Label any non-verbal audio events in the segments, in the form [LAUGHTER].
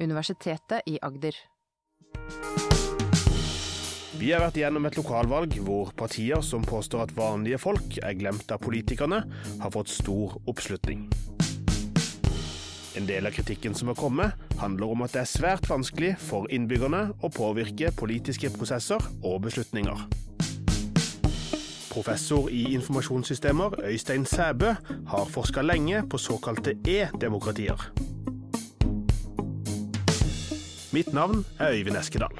Universitetet i Agder. Vi har vært igjennom et lokalvalg hvor partier som påstår at vanlige folk er glemt av politikerne, har fått stor oppslutning. En del av kritikken som har kommet, handler om at det er svært vanskelig for innbyggerne å påvirke politiske prosesser og beslutninger. Professor i informasjonssystemer Øystein Sæbø har forska lenge på såkalte e-demokratier. Mitt navn er Øyvind Eskedal.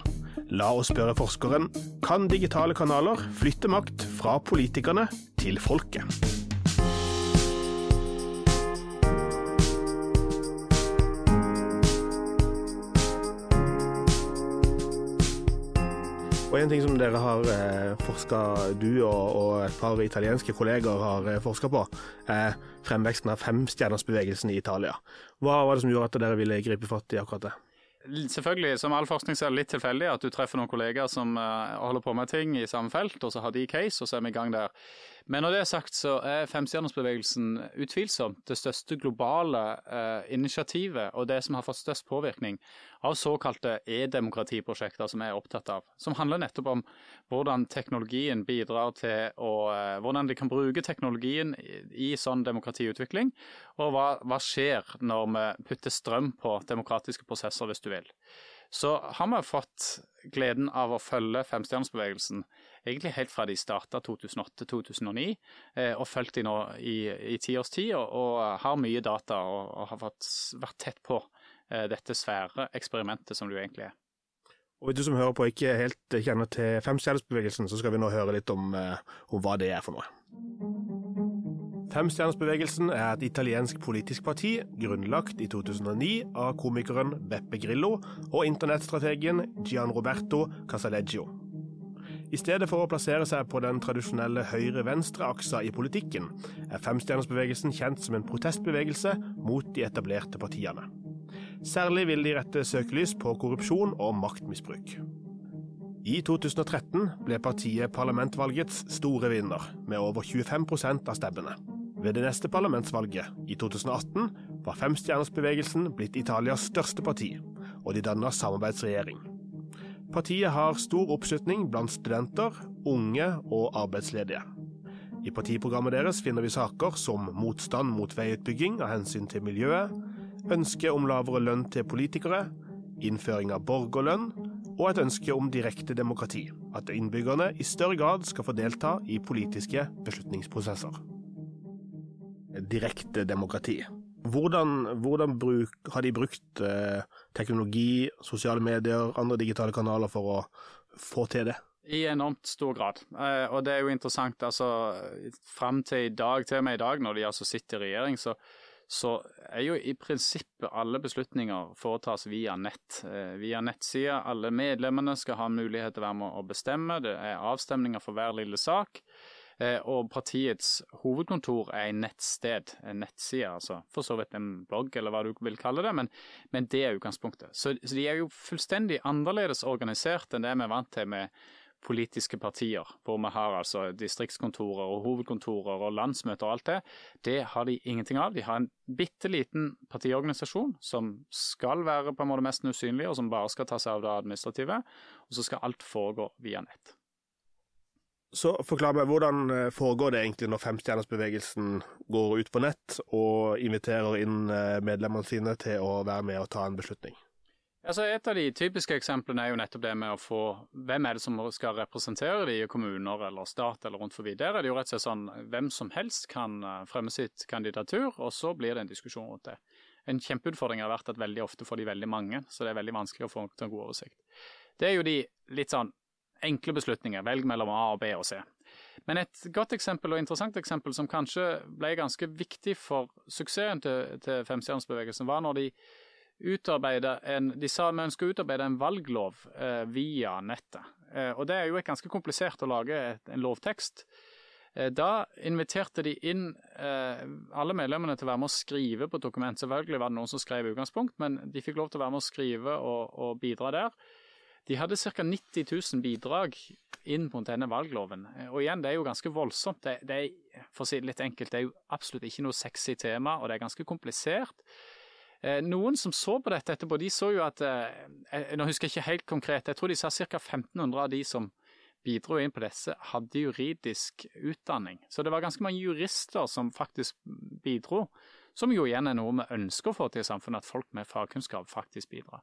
La oss spørre forskeren kan digitale kanaler flytte makt fra politikerne til folket. Og en ting som dere har eh, forska, du og, et par italienske kolleger har eh, forska på, er fremveksten av femstjernersbevegelsen i Italia. Hva var det som gjorde at dere ville gripe fatt i akkurat det? Selvfølgelig, som all forskning så er det litt tilfeldig at du treffer noen kollegaer som uh, holder på med ting i samme felt, og så har de case, og så er vi i gang der. Men når det er sagt, så er femstjernersbevegelsen utvilsomt det største globale eh, initiativet, og det som har fått størst påvirkning av såkalte e-demokratiprosjekter som jeg er opptatt av. Som handler nettopp om hvordan teknologien bidrar til å eh, Hvordan de kan bruke teknologien i, i sånn demokratiutvikling, og hva, hva skjer når vi putter strøm på demokratiske prosesser, hvis du vil. Så har vi fått gleden av å følge femstjernersbevegelsen egentlig helt fra de starta 2008-2009, eh, og fulgt de nå i, i ti års tid, og, og, har mye data og, og har vært, vært tett på eh, dette svære eksperimentet som det jo egentlig er. Og Hvis du som hører på ikke helt kjenner til femstjernersbevegelsen, så skal vi nå høre litt om, eh, om hva det er for noe. Femstjernersbevegelsen er et italiensk politisk parti grunnlagt i 2009 av komikeren Beppe Grillo og internettstrategen Gian Roberto Casaleggio. I stedet for å plassere seg på den tradisjonelle høyre-venstre-aksa i politikken, er femstjernersbevegelsen kjent som en protestbevegelse mot de etablerte partiene. Særlig vil de rette søkelys på korrupsjon og maktmisbruk. I 2013 ble partiet parlamentvalgets store vinner, med over 25% av stemmene. Ved det neste parlamentsvalget, i 2018, var femstjernersbevegelsen blitt Italias største parti, og de danna samarbeidsregjering. Partiet har stor oppslutning blant studenter, unge og arbeidsledige. I partiprogrammet deres finner vi saker som motstand mot veiutbygging av hensyn til miljøet, ønske om lavere lønn til politikere, innføring av borgerlønn og et ønske om direkte demokrati, at innbyggerne i større grad skal få delta i politiske beslutningsprosesser direkte demokrati. Hvordan, hvordan bruk, har de brukt eh, teknologi, sosiale medier, andre digitale kanaler for å få til det? I enormt stor grad. Eh, og det er jo interessant, altså fram til i dag, til og med i dag, når de altså sitter i regjering, så, så er jo i prinsippet alle beslutninger foretas via nett. Eh, via nettsider. Alle medlemmene skal ha mulighet til å være med å bestemme. Det er avstemninger for hver lille sak. Eh, og partiets hovedkontor er en nettsted, en nettside, altså. For så vidt en blogg, eller hva du vil kalle det, men, men det er utgangspunktet. Så, så, de er jo fullstendig annerledes organisert enn det vi er vant til med politiske partier, hvor vi har altså distriktskontorer og hovedkontorer og landsmøter og alt det. Det har de ingenting av. De har en bitte liten partiorganisasjon som skal være på en måte mest usynlig, og som bare skal ta seg av det administrative. Og så skal alt foregå via nett. Så forklar meg, hvordan eh, foregår det egentlig når femstjernersbevegelsen går ut på nett og inviterer inn eh, medlemmene sine til å være med og ta en beslutning? Altså et av de typiske eksemplene er jo nettopp det med å få Hvem er det som skal representere de i kommuner eller stat eller rundt forbi. Der er det jo rett og slett sånn hvem som helst kan eh, fremme sitt kandidatur, og så blir det en diskusjon rundt det. En kjempeutfordring har vært at veldig ofte får de veldig mange, så det er veldig vanskelig å få en god oversikt. Det er jo de litt sånn enkle beslutninger. Velg mellom A og B og C. Men et godt eksempel og interessant eksempel som kanskje ble ganske viktig for suksessen til, til femstjernersbevegelsen, var når de utarbeida en De sa vi ønsker å utarbeide en valglov eh, via nettet. Eh, og det er jo ganske komplisert å lage et, en lovtekst. Eh, da inviterte de inn eh, alle medlemmene til å være med å skrive på et dokument. Selvfølgelig var det noen som skrev i utgangspunkt, men de fikk lov til å være med å skrive og, og bidra der. De hadde ca. 90 000 bidrag inn mot denne valgloven. Og igjen, det er jo ganske voldsomt. Det, det er, for å si det litt enkelt, det er jo absolutt ikke noe sexy tema, og det er ganske komplisert. Eh, noen som så på dette etterpå, de så jo at eh, Nå husker jeg ikke helt konkret, jeg tror de sa ca. 1500 av de som bidro inn på disse, hadde juridisk utdanning. Så det var ganske mange jurister som faktisk bidro. Som jo igjen er noe vi ønsker å få til i samfunnet, at folk med fagkunnskap faktisk bidrar.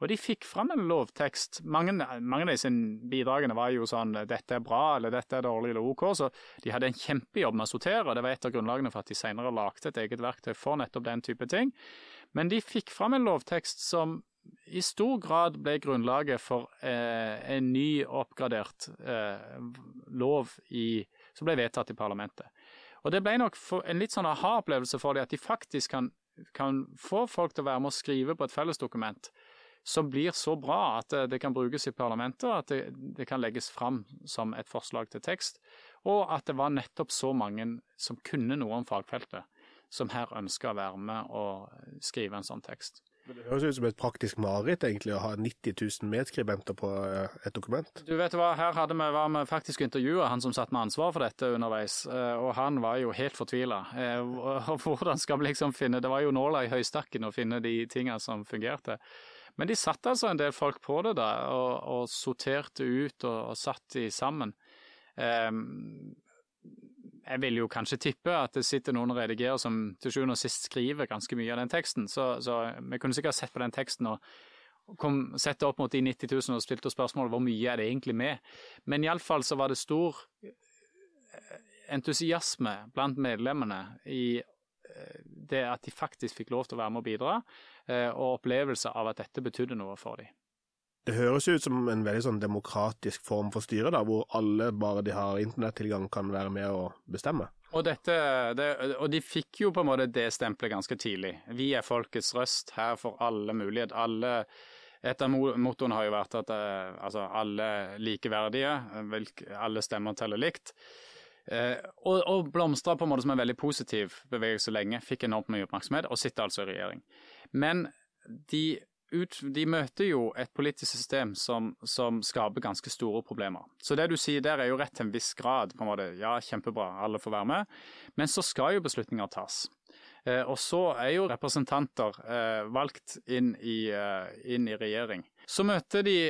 Og de fikk fram en lovtekst. Mange, mange av disse bidragene var jo sånn 'dette er bra', eller 'dette er dårlig', eller OK. Så de hadde en kjempejobb med å sortere, og det var et av grunnlagene for at de senere lagde et eget verktøy for nettopp den type ting. Men de fikk fram en lovtekst som i stor grad ble grunnlaget for eh, en ny oppgradert eh, lov i, som ble vedtatt i parlamentet. Og Det ble nok en litt sånn aha-opplevelse for dem, at de faktisk kan, kan, få folk til å være med å skrive på et fellesdokument som blir så bra at det, det kan brukes i parlamentet, at det, det, kan legges fram som et forslag til tekst. Og at det var nettopp så mange som kunne noe om fagfeltet, som her ønska å være med og skrive en sånn tekst. Det høres ut som et praktisk mareritt egentlig å ha 90 000 medskribenter på eh, et dokument. Du vet hva, Her hadde vi, var vi faktisk intervjua han som satt med ansvar for dette underveis, eh, og han var jo helt fortvila. Eh, [LAUGHS] hvordan skal vi liksom finne Det var jo nåla i høystakken å finne de tingene som fungerte. Men de satte altså en del folk på det da, og, og sorterte ut og, og satt de sammen. Um, jeg vil jo kanskje tippe at det sitter noen og redigerer som til sjuende og sist skriver ganske mye av den teksten. Så, så vi kunne sikkert sett på den teksten og kom, sett det opp mot de 90 000 og stilte spørsmål hvor mye er det egentlig med. Men iallfall så var det stor eh, entusiasme blant medlemmene i eh, det at de faktisk fikk lov til å være med og bidra, eh, og opplevelse av at dette betydde noe for dem. Det høres ut som en veldig sånn demokratisk form for styre, da, hvor alle, bare de har internettilgang, kan være med å bestemme. Og, dette, det, og de fikk jo på en måte det stempelet ganske tidlig. Vi er folkets røst her for alle mulighet. Alle et av mottoene har jo vært at eh, altså, alle likeverdige, alle stemmer teller likt. Eh, og, og blomstra på en måte som en veldig positiv bevegelse lenge, fikk enormt mye oppmerksomhet, og sitter altså i regjering. Men de ut, de møter jo et politisk system som, som, skaper ganske store problemer. Så det du sier der er jo rett til en viss grad. på en måte, Ja, kjempebra, alle får være med. Men så skal jo beslutninger tas. Eh, og så er jo representanter eh, valgt inn i, eh, inn i, regjering. Så møter de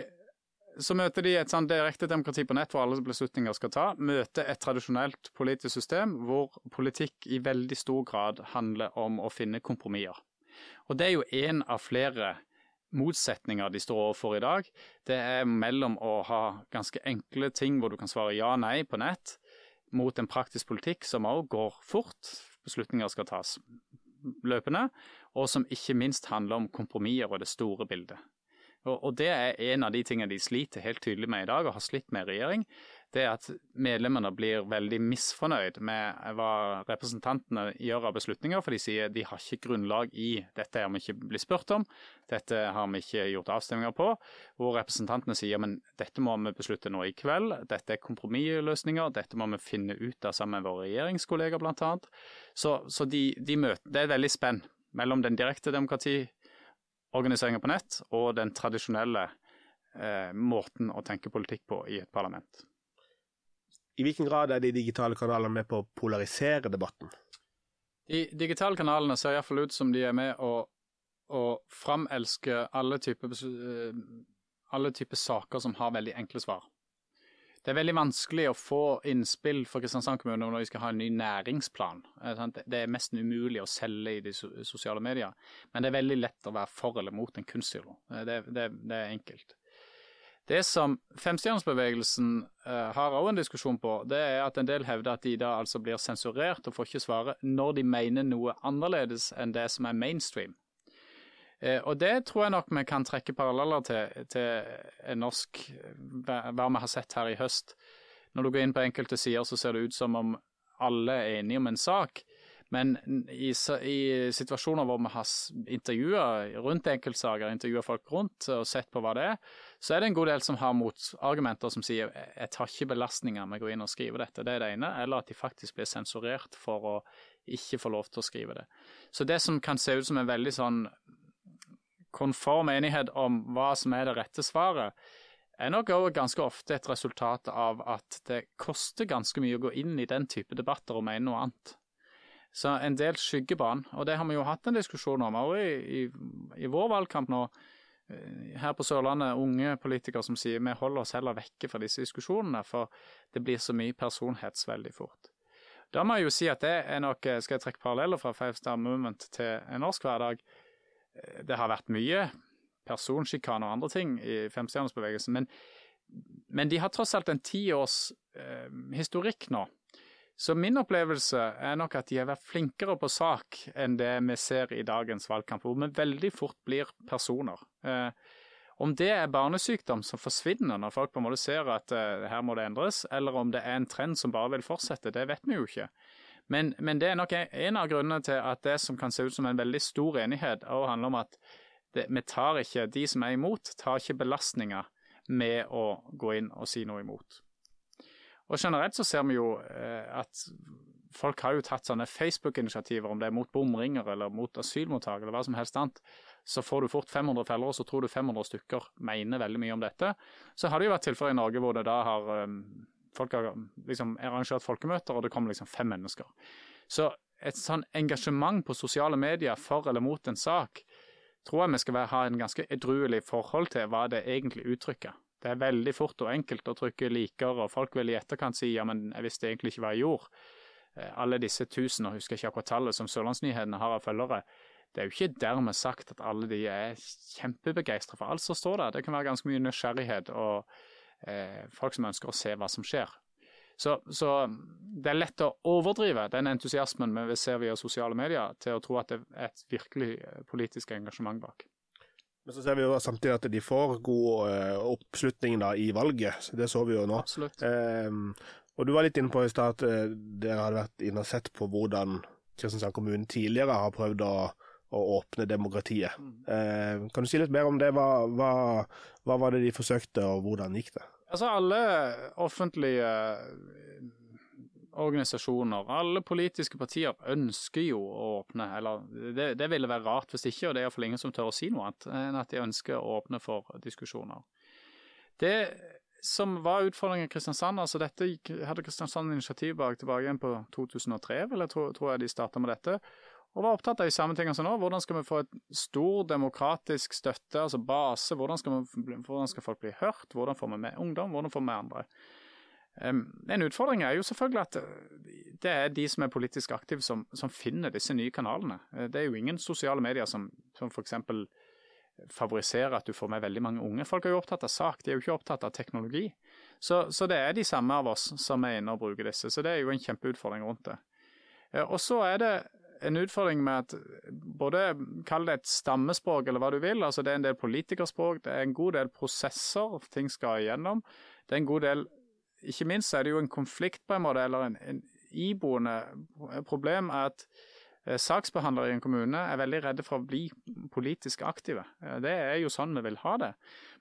så møter de et sånn direkte demokrati på nett hvor alle beslutninger skal ta. Møter et tradisjonelt politisk system hvor politikk i veldig stor grad handler om å finne kompromisser. Og det er jo én av flere motsetninger de står overfor i dag. Det er mellom å ha ganske enkle ting hvor du kan svare ja nei på nett, mot en praktisk politikk som òg går fort, beslutninger skal tas løpende, og som ikke minst handler om kompromisser og det store bildet. Og, Det er en av de tingene de sliter helt tydelig med i dag, og har slitt med i regjering det er at medlemmene blir veldig misfornøyd med hva representantene gjør av beslutninger, for de sier de har ikke grunnlag i dette har vi ikke blitt spurt om, dette har vi ikke gjort avstemninger på. Hvor representantene sier men dette må vi beslutte nå i kveld, dette er kompromissløsninger, dette må vi finne ut av sammen med våre regjeringskolleger bl.a. Så, så de, de møter, det er veldig spenn mellom den direkte demokratiorganiseringa på nett og den tradisjonelle eh, måten å tenke politikk på i et parlament. I hvilken grad er de digitale kanalene med på å polarisere debatten? De digitale kanalene ser iallfall ut som de er med å, å framelske alle typer, eh, alle typer saker som har veldig enkle svar. Det er veldig vanskelig å få innspill for Kristiansand kommune når de skal ha en ny næringsplan. Eh, det er mest umulig å selge i de sosiale medier. Men det er veldig lett å være for eller mot en kunstsilo. Eh, det, det, det er enkelt. Det som femstjernersbevegelsen uh, har òg en diskusjon på, det er at en del hevder at de da altså blir sensurert og får ikke svare når de mener noe annerledes enn det som er mainstream. Uh, og det tror jeg nok vi kan trekke paralleller til, til norsk hva vi har sett her i høst. Når du går inn på enkelte sider, så ser det ut som om alle er enige om en sak. Men i, i situasjoner hvor vi har intervjua rundt enkeltsaker, intervjua folk rundt og sett på hva det er, så er det en god del som har motargumenter som sier jeg tar ikke belastninger med å gå inn og skrive dette, det er det ene, eller at de faktisk blir sensurert for å ikke få lov til å skrive det. Så det som kan se ut som en veldig sånn konform enighet om hva som er det rette svaret, er nok òg ganske ofte et resultat av at det koster ganske mye å gå inn i den type debatter og mene noe annet. Så en del skyggebarn, og det har vi jo hatt en diskusjon om òg i, i, i, vår valgkamp nå. Eh, her på Sørlandet, unge politikere som sier vi holder oss heller vekke fra disse diskusjonene, for det blir så mye personhets veldig fort. Da må jeg jo si at det er nok, skal jeg trekke paralleller fra Five Star Movement til en norsk hverdag. Det har vært mye personsjikane og andre ting i femstjernersbevegelsen, men, men de har tross alt en tiårs eh, historikk nå. Så min opplevelse er nok at de har vært flinkere på sak enn det vi ser i dagens valgkamp, hvor vi veldig fort blir personer. Eh, om det er barnesykdom som forsvinner når folk på en måte ser at eh, her må det endres, eller om det er en trend som bare vil fortsette, det vet vi jo ikke. Men, men det er nok en av grunnene til at det som kan se ut som en veldig stor enighet, òg handler om at det, vi tar ikke, de som er imot, tar ikke belastninga med å gå inn og si noe imot. Og generelt så ser vi jo eh, at folk har jo tatt sånne Facebook-initiativer, om det er mot bomringer eller mot asylmottak eller hva som helst annet. Så får du fort 500 feller, og så tror du 500 stykker mener veldig mye om dette. Så har det jo vært tilfeller i Norge hvor det da har um, folk har liksom arrangert folkemøter, og det kommer liksom fem mennesker. Så et sånn engasjement på sosiale medier for eller mot en sak, tror jeg vi skal ha en ganske edruelig forhold til hva det egentlig uttrykker. Det er veldig fort og enkelt å trykke liker, og folk vil i etterkant si ja, men jeg visste egentlig ikke hva jeg gjorde. Eh, alle disse tusen, og husker ikke akkurat tallet, som Sørlandsnyhetene har av følgere, det er jo ikke dermed sagt at alle de er kjempebegeistra for alt som står der. Det kan være ganske mye nysgjerrighet og eh, folk som ønsker å se hva som skjer. Så, så, det er lett å overdrive den entusiasmen vi ser via sosiale medier, til å tro at det er et virkelig eh, politisk engasjement bak. Men så ser vi jo samtidig at de får god uh, oppslutning da, i valget. Det så vi jo nå. Absolutt. Um, og Du var litt inne på i stad at uh, dere hadde vært inne og sett på hvordan Kristiansand kommune tidligere har prøvd å, å åpne demokratiet. Mm. Uh, kan du si litt mer om det? Hva, hva, hva, var det de forsøkte, og hvordan gikk det? Altså Alle offentlige organisasjoner, alle politiske partier ønsker jo å åpne. Eller det, det ville være rart hvis ikke, og det er iallfall ingen som tør å si noe annet enn at de ønsker å åpne for diskusjoner. Det som var utfordringen i Kristiansand, altså dette hadde Kristiansand initiativ bak tilbake igjen på 2003, vel, jeg tror, tror jeg de starta med dette. Og var opptatt av de samme tingene som nå. Hvordan skal vi få et stor demokratisk støtte, altså base? Hvordan skal, vi, hvordan skal folk bli hørt? Hvordan får vi med ungdom? Hvordan får vi med andre? En utfordring er jo selvfølgelig at eh, det er de som er politisk aktive som, som finner disse nye kanalene. Eh, det er jo ingen sosiale medier som, som f.eks. favoriserer at du får med veldig mange unge. Folk er jo opptatt av sak, de er jo ikke opptatt av teknologi. Så, så det er de samme av oss som er inne og bruker disse. Så det er jo en kjempeutfordring rundt det. Eh, og så er det en utfordring med at både kall det et stammespråk eller hva du vil, altså det er en del politikerspråk, det er en god del prosesser ting skal igjennom. Det er en god del ikke minst er det jo en konflikt på en måte, eller en, en iboende problem at eh, saksbehandlere i en kommune er veldig redde for å bli politisk aktive. Eh, det er jo sånn vi vil ha det.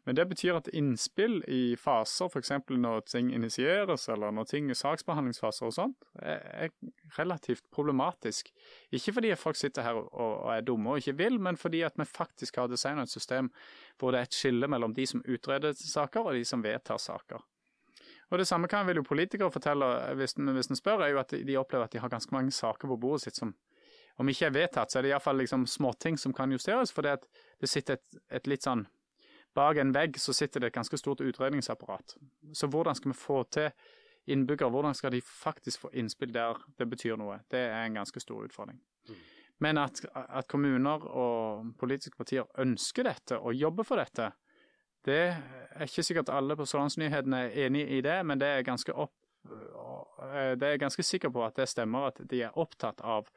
Men det betyr at innspill i faser, f.eks. når ting initieres, eller når ting er saksbehandlingsfaser og sånt, er relativt problematisk. Ikke fordi folk sitter her og er dumme og ikke vil, men fordi at vi faktisk har designet et system hvor det er et skille mellom de som utreder saker og de som vedtar saker. Og Det samme kan vel jo politikere fortelle hvis en, hvis en spør, er jo at de opplever at de har ganske mange saker på bordet sitt som om ikke er vedtatt, så er det iallfall liksom småting som kan justeres. For det, det sitter et, et, litt sånn Bak en vegg så sitter det et ganske stort utredningsapparat. Så hvordan skal vi få til innbyggere, hvordan skal de faktisk få innspill der det betyr noe? Det er en ganske stor utfordring. Mm. Men at, at kommuner og politiske partier ønsker dette og jobber for dette, det er ikke sikkert alle på Sørlandsnyhetene er enig i det, men det er ganske opp eh, det er ganske sikker på at det stemmer, at de er opptatt av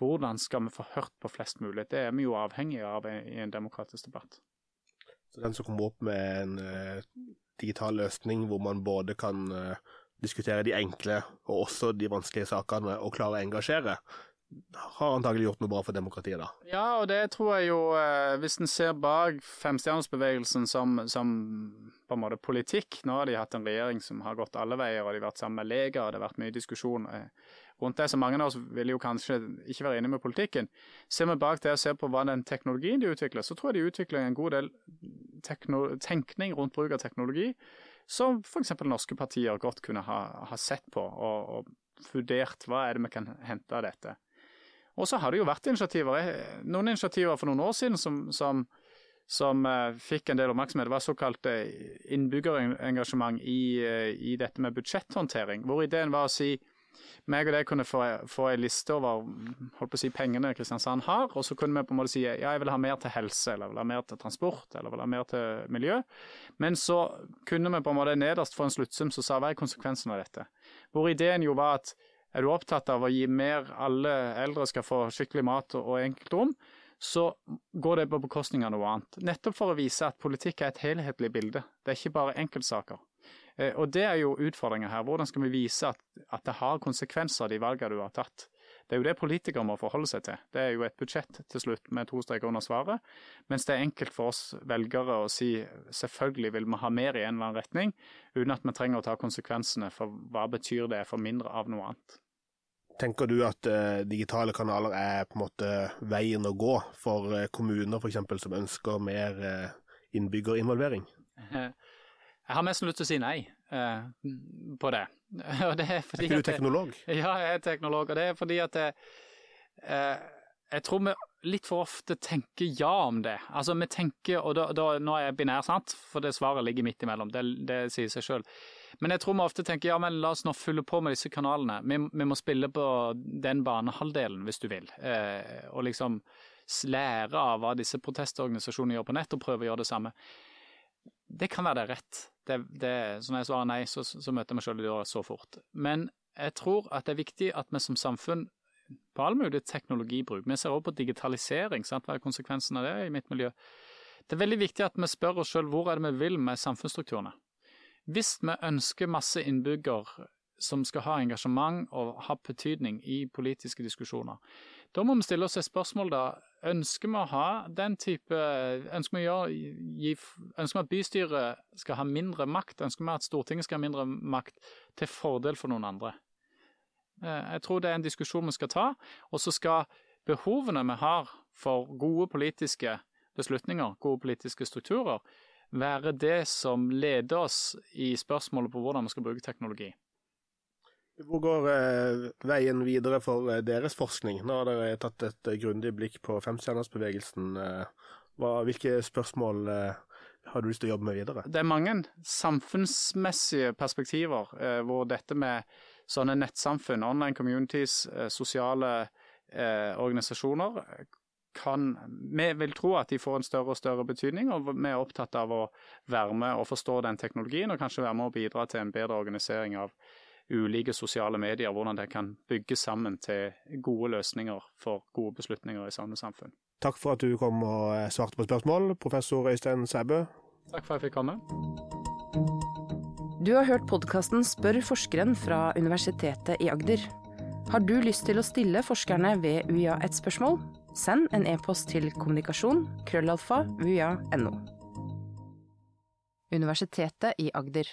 hvordan skal vi få hørt på flest mulig. Det er vi jo avhengige av i en demokratisk debatt. Så den som kommer opp med en uh, digital løsning hvor man både kan uh, diskutere de enkle og også de vanskelige sakene og klare å engasjere, har antagelig gjort noe bra for demokratiet, da. Ja, og det tror jeg jo eh, Hvis en ser bak femstjernersbevegelsen som, som på en måte politikk Nå har de hatt en regjering som har gått alle veier, og de har vært sammen med leger, og det har vært mye diskusjon eh, rundt det. Så mange av oss vil jo kanskje ikke være enig med politikken. Ser vi bak det og ser på hva den teknologien de utvikler, så tror jeg de utvikler en god del tenkning rundt bruk av teknologi som f.eks. norske partier godt kunne ha, ha sett på og, og vurdert hva er det vi kan hente av dette. Og så har det jo vært initiativer. Noen initiativer for noen år siden som, som, som uh, fikk en del oppmerksomhet. Det var såkalt uh, innbyggerengasjement i, uh, i, dette med budsjetthåndtering. Hvor ideen var å si meg og deg kunne få, få en liste over holdt på å si, pengene Kristiansand har, og så kunne vi på en måte si ja, jeg vil ha mer til helse, eller jeg vil ha mer til transport, eller jeg vil ha mer til miljø. Men så kunne vi på en måte nederst få en sluttsum som sa hva er konsekvensen av dette. Hvor ideen jo var at er du opptatt av å gi mer alle eldre skal få skikkelig mat og enkeltrom, så går det på bekostning av noe annet. Nettopp for å vise at politikk er et helhetlig bilde. Det er ikke bare enkeltsaker. Eh, og det er jo utfordringa her. Hvordan skal vi vise at, at, det har konsekvenser, de valgene du har tatt? Det er jo det politikere må forholde seg til. Det er jo et budsjett til slutt med to streker under svaret. Mens det er enkelt for oss velgere å si selvfølgelig vil vi ha mer i en eller annen retning, uten at vi trenger å ta konsekvensene for hva betyr det for mindre av noe annet. Tenker du at uh, digitale kanaler er på en måte veien å gå for uh, kommuner f.eks. som ønsker mer uh, innbyggerinvolvering? [LAUGHS] Jeg har nesten lyst til å si nei eh, på det. [LAUGHS] Og det er, fordi er ikke du teknolog? At, [LAUGHS] ja, jeg er teknolog. Og det er fordi at jeg, eh, jeg tror vi litt for ofte tenker ja om det. Altså vi tenker, og da, da, nå er jeg binær, sant, for det svaret ligger midt imellom. Det, det sier seg sjøl. Men jeg tror vi ofte tenker ja, men la oss nå fylle på med disse kanalene. Vi, vi må spille på den banehalvdelen, hvis du vil. Eh, og liksom lære av hva disse protestorganisasjonene gjør på nett, og prøve å gjøre det samme. Det kan være det rett. Det, det, så når jeg svarer nei, så, så møter jeg meg selv i døra så fort. Men jeg tror at det er viktig at vi som samfunn på all mulig teknologibruk Vi ser også på digitalisering, sant? hva er konsekvensen av det i mitt miljø? Det er veldig viktig at vi spør oss selv hvor er det vi vil med samfunnsstrukturene. Hvis vi ønsker masse innbygger som skal ha engasjement og ha betydning i politiske diskusjoner, da må vi stille oss et spørsmål da. Ønsker vi å ha den type Ønsker vi, gi, ønsker vi at bystyret skal ha mindre makt? Ønsker vi at Stortinget skal ha mindre makt til fordel for noen andre? Eh, jeg tror det er en diskusjon vi skal ta. Og så skal behovene vi har for gode politiske beslutninger, gode politiske strukturer, være det som leder oss i spørsmålet på hvordan vi skal bruke teknologi. Hvor går eh, veien videre for eh, deres forskning? Nå har dere tatt et eh, grundig blikk på femstjernersbevegelsen. Eh, hvilke spørsmål eh, har du lyst til å jobbe med videre? Det er mange samfunnsmessige perspektiver eh, hvor dette med sånne nettsamfunn, online communities, sosiale organisasjoner kan Vi vil tro at de får en større og større betydning, og vi er opptatt av å være med og forstå den teknologien, og kanskje være med å bidra til en bedre organisering av ulike sosiale medier, hvordan det kan bygges sammen til gode løsninger for gode beslutninger i sånne samfunn. Takk for at du kom og eh, svarte på spørsmål, professor Øystein Sæbø. Takk for at jeg fikk komme. Du har hørt podkasten Spør forskeren fra Universitetet i Agder. Har du lyst til å stille forskerne ved UiA et spørsmål? Send en e-post til kommunikasjon krøllalfa uia.no. Universitetet i Agder.